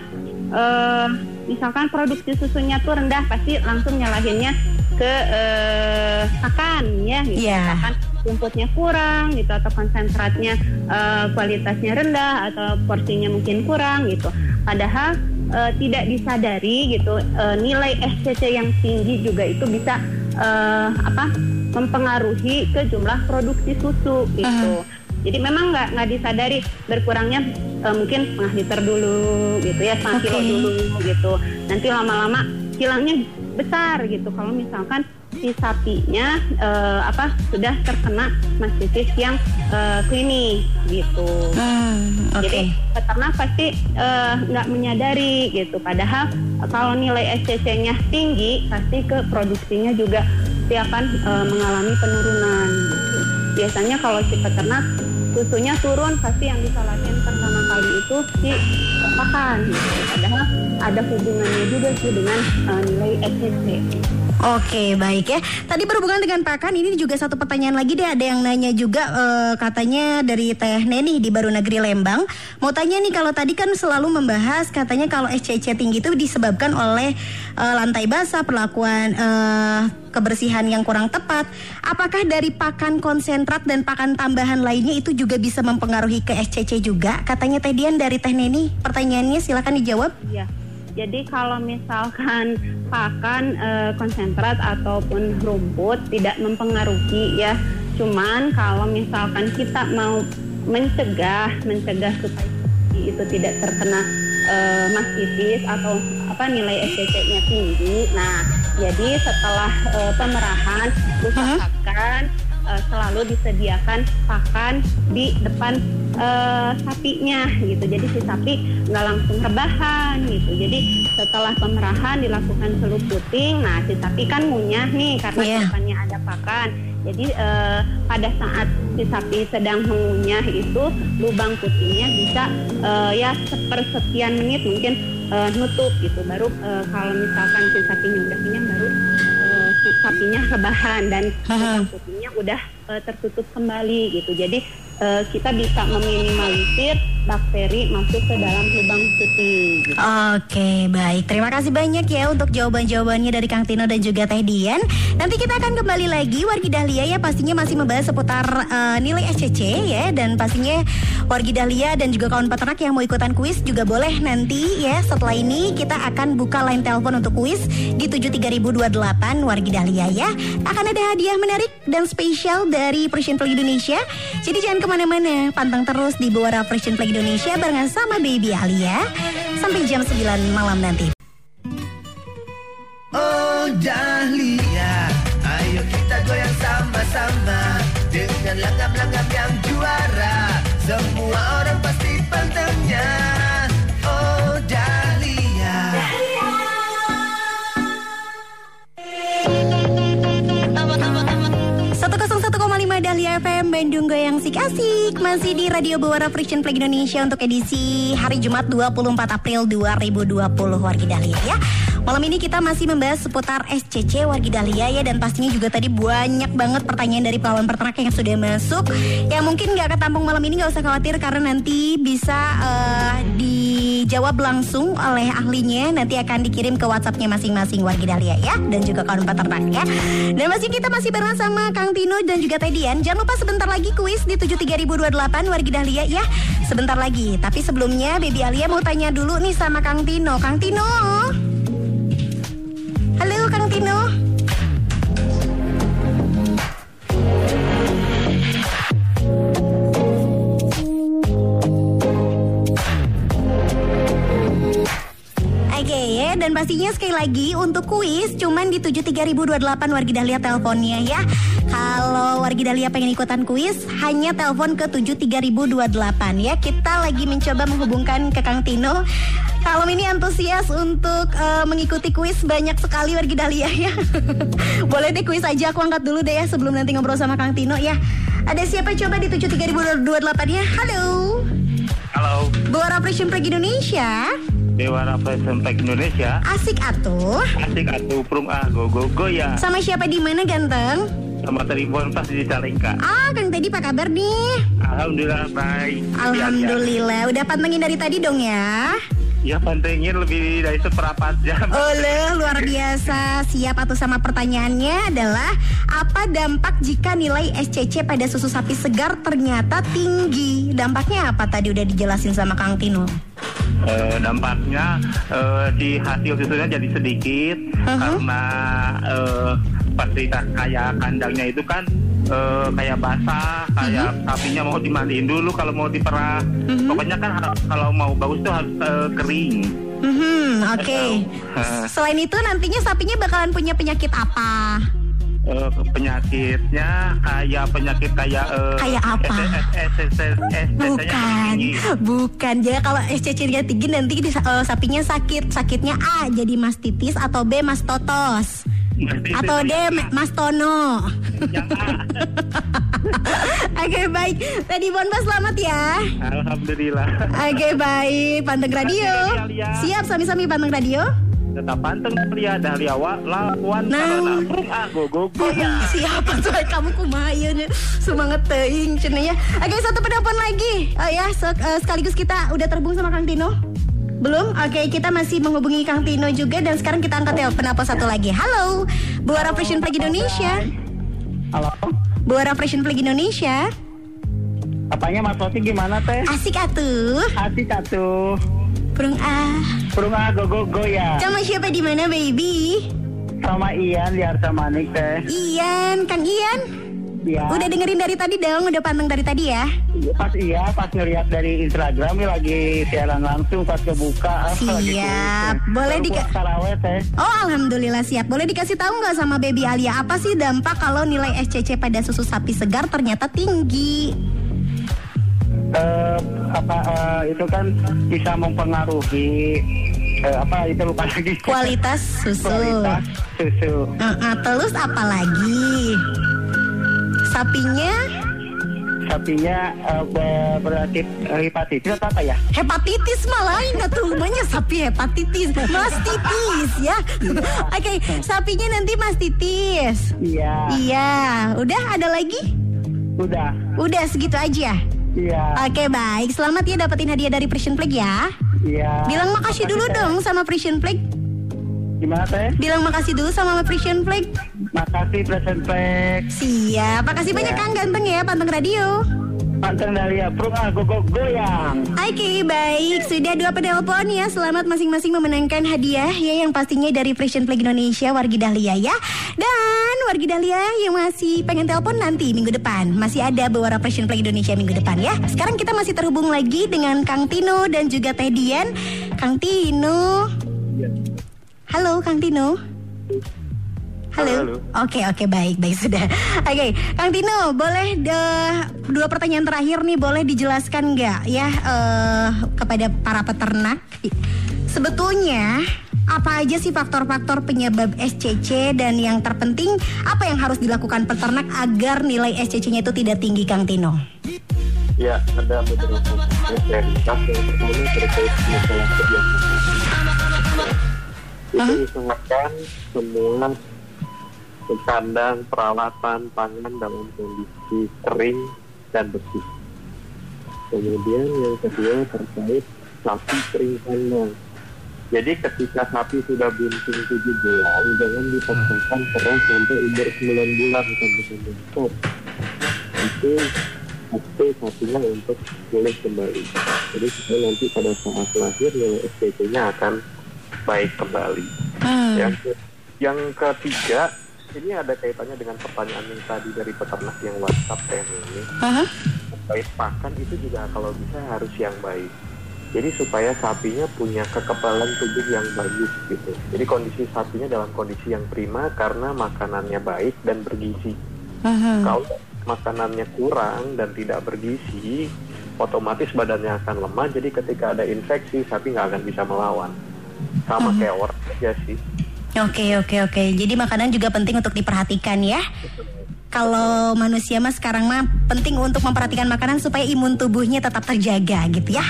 eh, misalkan produksi susunya tuh rendah pasti langsung nyalahinnya ke eh, pakan ya gitu. Iya. Misalkan rumputnya kurang gitu atau konsentratnya eh, kualitasnya rendah atau porsinya mungkin kurang gitu. Padahal eh, tidak disadari gitu eh, nilai SCC yang tinggi juga itu bisa eh, apa mempengaruhi ke jumlah produksi susu gitu. Jadi memang nggak nggak disadari berkurangnya eh, mungkin setengah liter dulu gitu ya setengah Oke. kilo dulu gitu. Nanti lama-lama hilangnya besar gitu. Kalau misalkan si sapinya eh, apa sudah terkena mastitis yang eh, klinis gitu. Hmm, oke. Jadi peternak pasti eh, nggak menyadari gitu. Padahal kalau nilai SCC-nya tinggi, pasti ke produksinya juga dia akan eh, mengalami penurunan. Gitu. Biasanya kalau si peternak susunya turun, pasti yang disalahin pertama kali itu si pakan. Gitu. Padahal ada hubungannya juga sih dengan eh, nilai SCC. Oke baik ya. Tadi berhubungan dengan pakan ini juga satu pertanyaan lagi deh ada yang nanya juga eh, katanya dari Teh Neni di Baru Negeri Lembang. Mau tanya nih kalau tadi kan selalu membahas katanya kalau SCC tinggi itu disebabkan oleh eh, lantai basah, perlakuan eh, kebersihan yang kurang tepat. Apakah dari pakan konsentrat dan pakan tambahan lainnya itu juga bisa mempengaruhi ke SCC juga? Katanya Teh Dian dari Teh Neni. Pertanyaannya silakan dijawab. Iya. Jadi kalau misalkan pakan eh, konsentrat ataupun rumput tidak mempengaruhi ya. Cuman kalau misalkan kita mau mencegah mencegah supaya itu tidak terkena eh, mastitis atau apa nilai SCC-nya tinggi. Nah, jadi setelah eh, pemerahan usahakan eh, selalu disediakan pakan di depan eh, sapinya gitu. Jadi si sapi nggak langsung rebahan gitu. Jadi setelah pemerahan dilakukan celup puting, nah si sapi kan ngunyah nih karena di depannya ada pakan. Jadi eh, pada saat si sapi sedang mengunyah itu lubang putingnya bisa eh, ya sepersekian menit mungkin eh, nutup gitu. Baru eh, kalau misalkan si sapinya udah kenyang baru si sapinya *laughs* rebahan dan putingnya udah eh, tertutup kembali gitu. Jadi eh, kita bisa meminimalisir bakteri masuk ke dalam lubang puting. Gitu. Oke, baik. Terima kasih banyak ya untuk jawaban-jawabannya dari Kang Tino dan juga Teh Dian. Nanti kita akan kembali lagi Wargi Dahlia ya pastinya masih membahas seputar eh, nilai SCC ya dan pastinya Wargi Dahlia dan juga kawan peternak yang mau ikutan kuis juga boleh nanti ya. Setelah ini kita akan buka line telepon untuk kuis di 73028 Wargi Dahlia ya. Akan ada hadiah menarik dan spesial dari Persian Indonesia. Jadi jangan ke mana-mana, pantang terus di Bawara Persian Flag Indonesia barengan sama Baby Alia sampai jam 9 malam nanti. Oh Dahlia Ayo kita goyang sama-sama Dengan langgam-langgam yang juara. Semua orang pasti pantengnya 101,5 Dahlia FM Bandung Goyang Sik Asik Masih di Radio Bawara Friction Flag Indonesia Untuk edisi hari Jumat 24 April 2020 Wargi Dahlia ya Malam ini kita masih membahas seputar SCC Wargi Dahlia ya Dan pastinya juga tadi banyak banget pertanyaan dari pelawan peternak yang sudah masuk Yang mungkin gak ketampung malam ini gak usah khawatir Karena nanti bisa di dijawab langsung oleh ahlinya nanti akan dikirim ke WhatsAppnya masing-masing wargi Dahlia ya dan juga kawan peternak ya. Dan masih kita masih bareng sama Kang Tino dan juga Tedian. Jangan lupa sebentar lagi kuis di 73028 wargi Dahlia ya. Sebentar lagi. Tapi sebelumnya Baby Alia mau tanya dulu nih sama Kang Tino. Kang Tino. Halo Kang Tino. Dan pastinya sekali lagi untuk kuis cuman di 73028 Wargi Dahlia teleponnya ya. Kalau Wargi Dahlia pengen ikutan kuis, hanya telepon ke 73028 ya. Kita lagi mencoba menghubungkan ke Kang Tino. Kalau ini antusias untuk eh, mengikuti kuis banyak sekali Wargi Dahlia ya. *laughs* Boleh deh kuis aja aku angkat dulu deh ya sebelum nanti ngobrol sama Kang Tino ya. Ada siapa coba di 73028 ya? Halo. Halo, Buara Operation Preg Indonesia. Dewa Fashion Tech Indonesia. Asik atuh. Asik atuh prung ah go go go ya. Sama siapa di mana ganteng? Sama Tribun pas di Calengka. Ah, Kang Teddy apa kabar nih? Alhamdulillah baik. Alhamdulillah. Udah pantengin dari tadi dong ya. Ya pantengin lebih dari seperempat jam. Oleh luar biasa. Siap atau sama pertanyaannya adalah apa dampak jika nilai SCC pada susu sapi segar ternyata tinggi? Dampaknya apa tadi udah dijelasin sama Kang Tino? Eh, dampaknya eh, si hasil susunya jadi sedikit Uh-huh. karena eh, fasilitas kayak kandangnya itu kan eh, kayak basah, kayak Uh-huh. sapinya mau dimandiin dulu kalau mau diperah. Pokoknya kan kalau mau bagus tuh harus eh, kering. Hmm, oke. Eh, Selain itu nantinya sapinya bakalan punya penyakit apa? eh, penyakitnya kayak penyakit kayak eh, Kayak apa? Bukan, bukan. Jadi kalau SCC-nya tinggi nanti eh, sapinya sakit. Sakitnya A jadi mastitis atau B mastotos atau D ma- mastono. Yang A. *laughs* Oke baik. Tadi Bonbas selamat ya. Alhamdulillah. Oke baik. Panteng radio. Siap sami-sami panteng radio. Tetap panteng Dahlia Dahlia wa lawan Nah. Sarana. Prung ah go go go ya. *laughs* Siapa tuh kamu kumaha nya semangat teuing cenanya. Oke satu penelpon lagi. Oh ya se- eh, sekaligus kita udah terhubung sama Kang Tino. Belum? Oke, kita masih menghubungi Kang Tino juga dan sekarang kita angkat ya penelpon satu lagi. Halo, Buara Fashion Flag Indonesia. Halo. Buara Fashion Flag Indonesia. Apanya Mas Roti gimana teh? Asik atuh. Asik atuh. Burung ah. Prung ah go go go ya. Sama siapa di mana, baby? Sama Ian di Arsa Manik teh. Ian, Kang Ian. Ya. Udah dengerin dari tadi dong, udah panteng dari tadi ya. Pas iya, pas ngeliat dari Instagram ya lagi siaran langsung pas kebuka. ah, Siap. teh. Boleh Baru dika- puas taraweh teh. Oh alhamdulillah siap. Boleh dikasih tahu nggak sama Baby Alia apa sih dampak kalau nilai SCC pada susu sapi segar ternyata tinggi? Eh, apa eh, itu kan bisa mempengaruhi eh, apa itu lupa lagi. Kualitas susu. Kualitas susu. Eh, eh, terus apa lagi? Sapinya Sapinya ber- berarti eh, hepatitis atau apa ya? hepatitis mah lain tuh namanya sapi hepatitis mastitis ya. Oke, sapinya nanti mastitis. Iya. Iya, udah ada lagi? Udah. Udah segitu aja. Iya. Oke baik, selamat ya dapetin hadiah dari Precision Plague ya. Iya. Bilang makasih dulu dong sama Precision Plague. Gimana teh? Bilang makasih dulu sama Precision Plague. Makasih present Flex. Siap, makasih banyak Ya. Kang Ganteng ya Panteng Radio. Panteng Dahlia, Prung ah go go goyang. Oke baik, sudah dua penelpon ya Selamat masing-masing memenangkan hadiah ya Yang pastinya dari Precision Plague Indonesia Wargi Dahlia ya Dan Wargi Dahlia yang masih pengen telepon nanti minggu depan Masih ada Bewara Precision Plague Indonesia minggu depan ya Sekarang kita masih terhubung lagi dengan Kang Tino dan juga Teh Dian Kang Tino Halo Kang Tino Halo. Halo, Oke oke baik baik *laughs* sudah. Oke Kang Tino boleh de- dua pertanyaan terakhir nih boleh dijelaskan nggak ya eh, kepada para peternak sebetulnya apa aja sih faktor-faktor penyebab SCC dan yang terpenting apa yang harus dilakukan peternak agar nilai SCC-nya itu tidak tinggi Kang Tino? Ya, ada beberapa yang terkait masalah kebiasaan. Itu usahakan semua kandang perawatan pangan dalam kondisi kering dan bersih. Kemudian yang kedua terkait sapi kering kandang. Jadi ketika sapi sudah bunting 7 bulan, jangan dipaksakan terus sampai umur 9 bulan sampai sampai stop. Itu waktu sapinya untuk pulih kembali. Jadi nanti pada saat lahir nilai SPP-nya akan baik kembali. Hmm. Yang, yang ketiga, ini ada kaitannya dengan pertanyaan yang tadi dari peternak yang WhatsApp teh ini. Baik pakan itu juga kalau bisa harus yang baik. Jadi supaya sapinya punya kekebalan tubuh yang bagus gitu. Jadi kondisi sapinya dalam kondisi yang prima karena makanannya baik dan bergizi. Aha. Kalau makanannya kurang dan tidak bergizi, otomatis badannya akan lemah. Jadi ketika ada infeksi, sapi nggak akan bisa melawan. Sama kayak orang aja sih. Oke oke oke. Jadi makanan juga penting untuk diperhatikan ya. Kalau manusia mah sekarang mah penting untuk memperhatikan makanan supaya imun tubuhnya tetap terjaga gitu ya.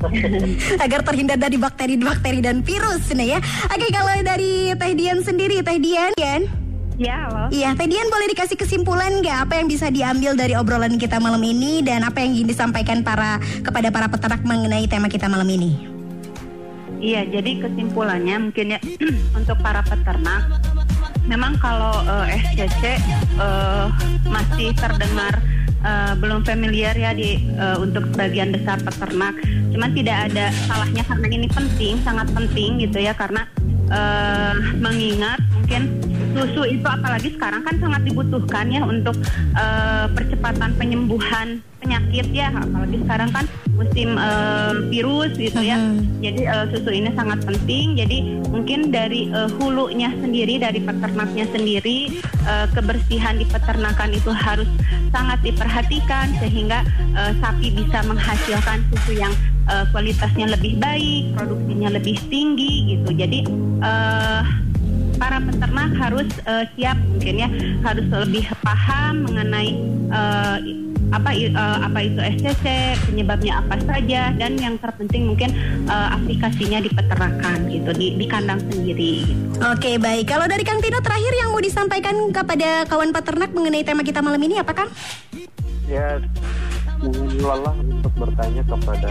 *laughs* Agar terhindar dari bakteri-bakteri dan virus nah ya. Oke kalau dari Teh Dian sendiri Teh Dian, Dian. Ya, halo. Iya, Teh Dian boleh dikasih kesimpulan nggak apa yang bisa diambil dari obrolan kita malam ini dan apa yang ingin disampaikan para kepada para peternak mengenai tema kita malam ini? Iya, jadi kesimpulannya mungkin ya *clears throat* untuk para peternak, memang kalau eh, SCC eh, masih terdengar eh, belum familiar ya di eh, untuk sebagian besar peternak. Cuman tidak ada salahnya karena ini penting, sangat penting gitu ya karena eh, mengingat mungkin susu itu apalagi sekarang kan sangat dibutuhkan ya untuk eh, percepatan penyembuhan penyakit ya apalagi sekarang kan musim eh, virus gitu ya. Jadi eh, susu ini sangat penting. Jadi mungkin dari eh, hulunya sendiri, dari peternaknya sendiri, eh, kebersihan di peternakan itu harus sangat diperhatikan sehingga eh, sapi bisa menghasilkan susu yang eh, kualitasnya lebih baik, produksinya lebih tinggi gitu. Jadi eh, para peternak harus eh, siap mungkin ya, harus lebih paham mengenai eh, apa eh, apa itu SCC, penyebabnya apa saja dan yang terpenting mungkin eh, aplikasinya di peternakan gitu, di, di kandang sendiri gitu. Oke baik, kalau dari Kang Tino terakhir yang mau disampaikan kepada kawan peternak mengenai tema kita malam ini apa Kang? ya lelah untuk bertanya kepada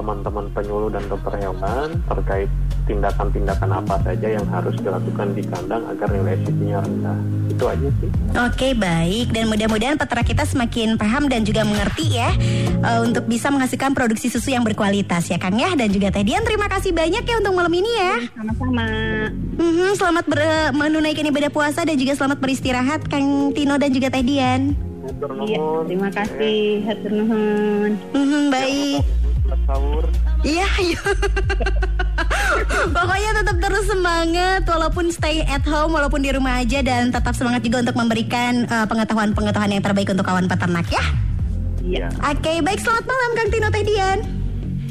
teman-teman penyuluh dan dokter hewan terkait tindakan-tindakan apa saja yang harus dilakukan di kandang agar nilai SCP-nya rendah. Itu aja sih. Oke baik dan mudah-mudahan peternak kita semakin paham dan juga mengerti ya eh, untuk bisa menghasilkan produksi susu yang berkualitas ya Kang ya dan juga Teh Dian terima kasih banyak ya untuk malam ini ya. Sama-sama. Mhm, selamat ber- menunaikan ibadah puasa dan juga selamat beristirahat Kang Tino dan juga Teh Dian. Iya, nuhun. terima kasih. Hatur nuhun. Mhm, baik. Sahur. Iya, iya. Pokoknya tetap terus semangat walaupun stay at home walaupun di rumah aja dan tetap semangat juga untuk memberikan eh, pengetahuan-pengetahuan yang terbaik untuk kawan peternak ya. Iya. Oke, baik selamat malam Kang Tino Teh Dian.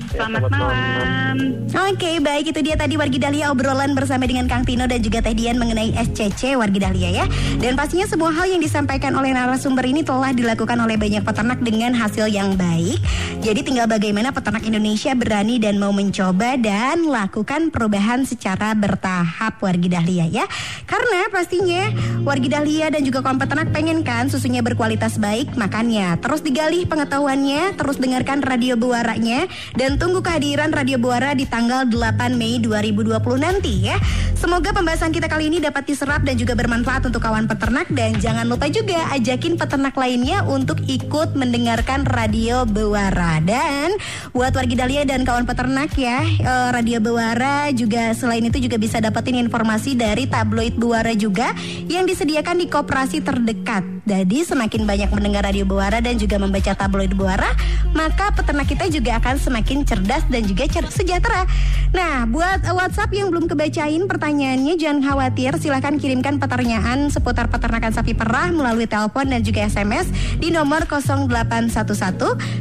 Ya, Selamat malam. Oke, baik itu dia tadi Wargi Dahlia obrolan bersama dengan Kang Tino dan juga Teh Dian mengenai SCC Wargi Dahlia ya. Dan pastinya semua hal yang disampaikan oleh narasumber ini telah dilakukan oleh banyak peternak dengan hasil yang baik. Jadi tinggal bagaimana peternak Indonesia berani dan mau mencoba dan lakukan perubahan secara bertahap Wargi Dahlia ya. Karena pastinya Wargi Dahlia dan juga kaum peternak pengen kan susunya berkualitas baik, makanya terus digali pengetahuannya, terus dengarkan radio buaranya dan tunggu kehadiran Radio Buara di tanggal 8 Mei 2020 nanti ya. Semoga pembahasan kita kali ini dapat diserap dan juga bermanfaat untuk kawan peternak dan jangan lupa juga ajakin peternak lainnya untuk ikut mendengarkan Radio Buara dan buat wargi Dahlia dan kawan peternak ya, eh, Radio Buara juga selain itu juga bisa dapetin informasi dari tabloid Buara juga yang disediakan di koperasi terdekat. Jadi semakin banyak mendengar Radio Buara dan juga membaca tabloid Buara, maka peternak kita juga akan semakin cerdas dan juga cer- sejahtera. Nah, buat WhatsApp yang belum kebacain pertanyaannya jangan khawatir, silahkan kirimkan pertanyaan seputar peternakan sapi perah melalui telepon dan juga SMS di nomor 0811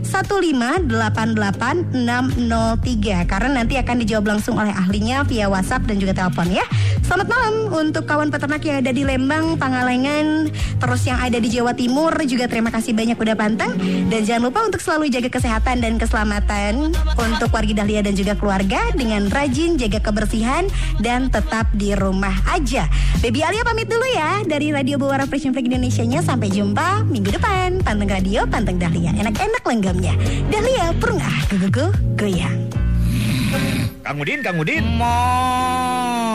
1588603 karena nanti akan dijawab langsung oleh ahlinya via WhatsApp dan juga telepon ya. Selamat malam untuk kawan peternak yang ada di Lembang, Pangalengan, terus yang ada di Jawa Timur juga terima kasih banyak udah pantang dan jangan lupa untuk selalu jaga kesehatan dan keselamatan untuk warga Dahlia dan juga keluarga dengan rajin jaga kebersihan dan tetap di rumah aja. Baby Alia pamit dulu ya dari Radio Bawara Fresh Flag Indonesia-nya sampai jumpa minggu depan. Panteng radio, panteng Dahlia. Enak-enak lenggamnya. Dahlia, purungah, gugu goyang. Kang Udin, Kang Udin.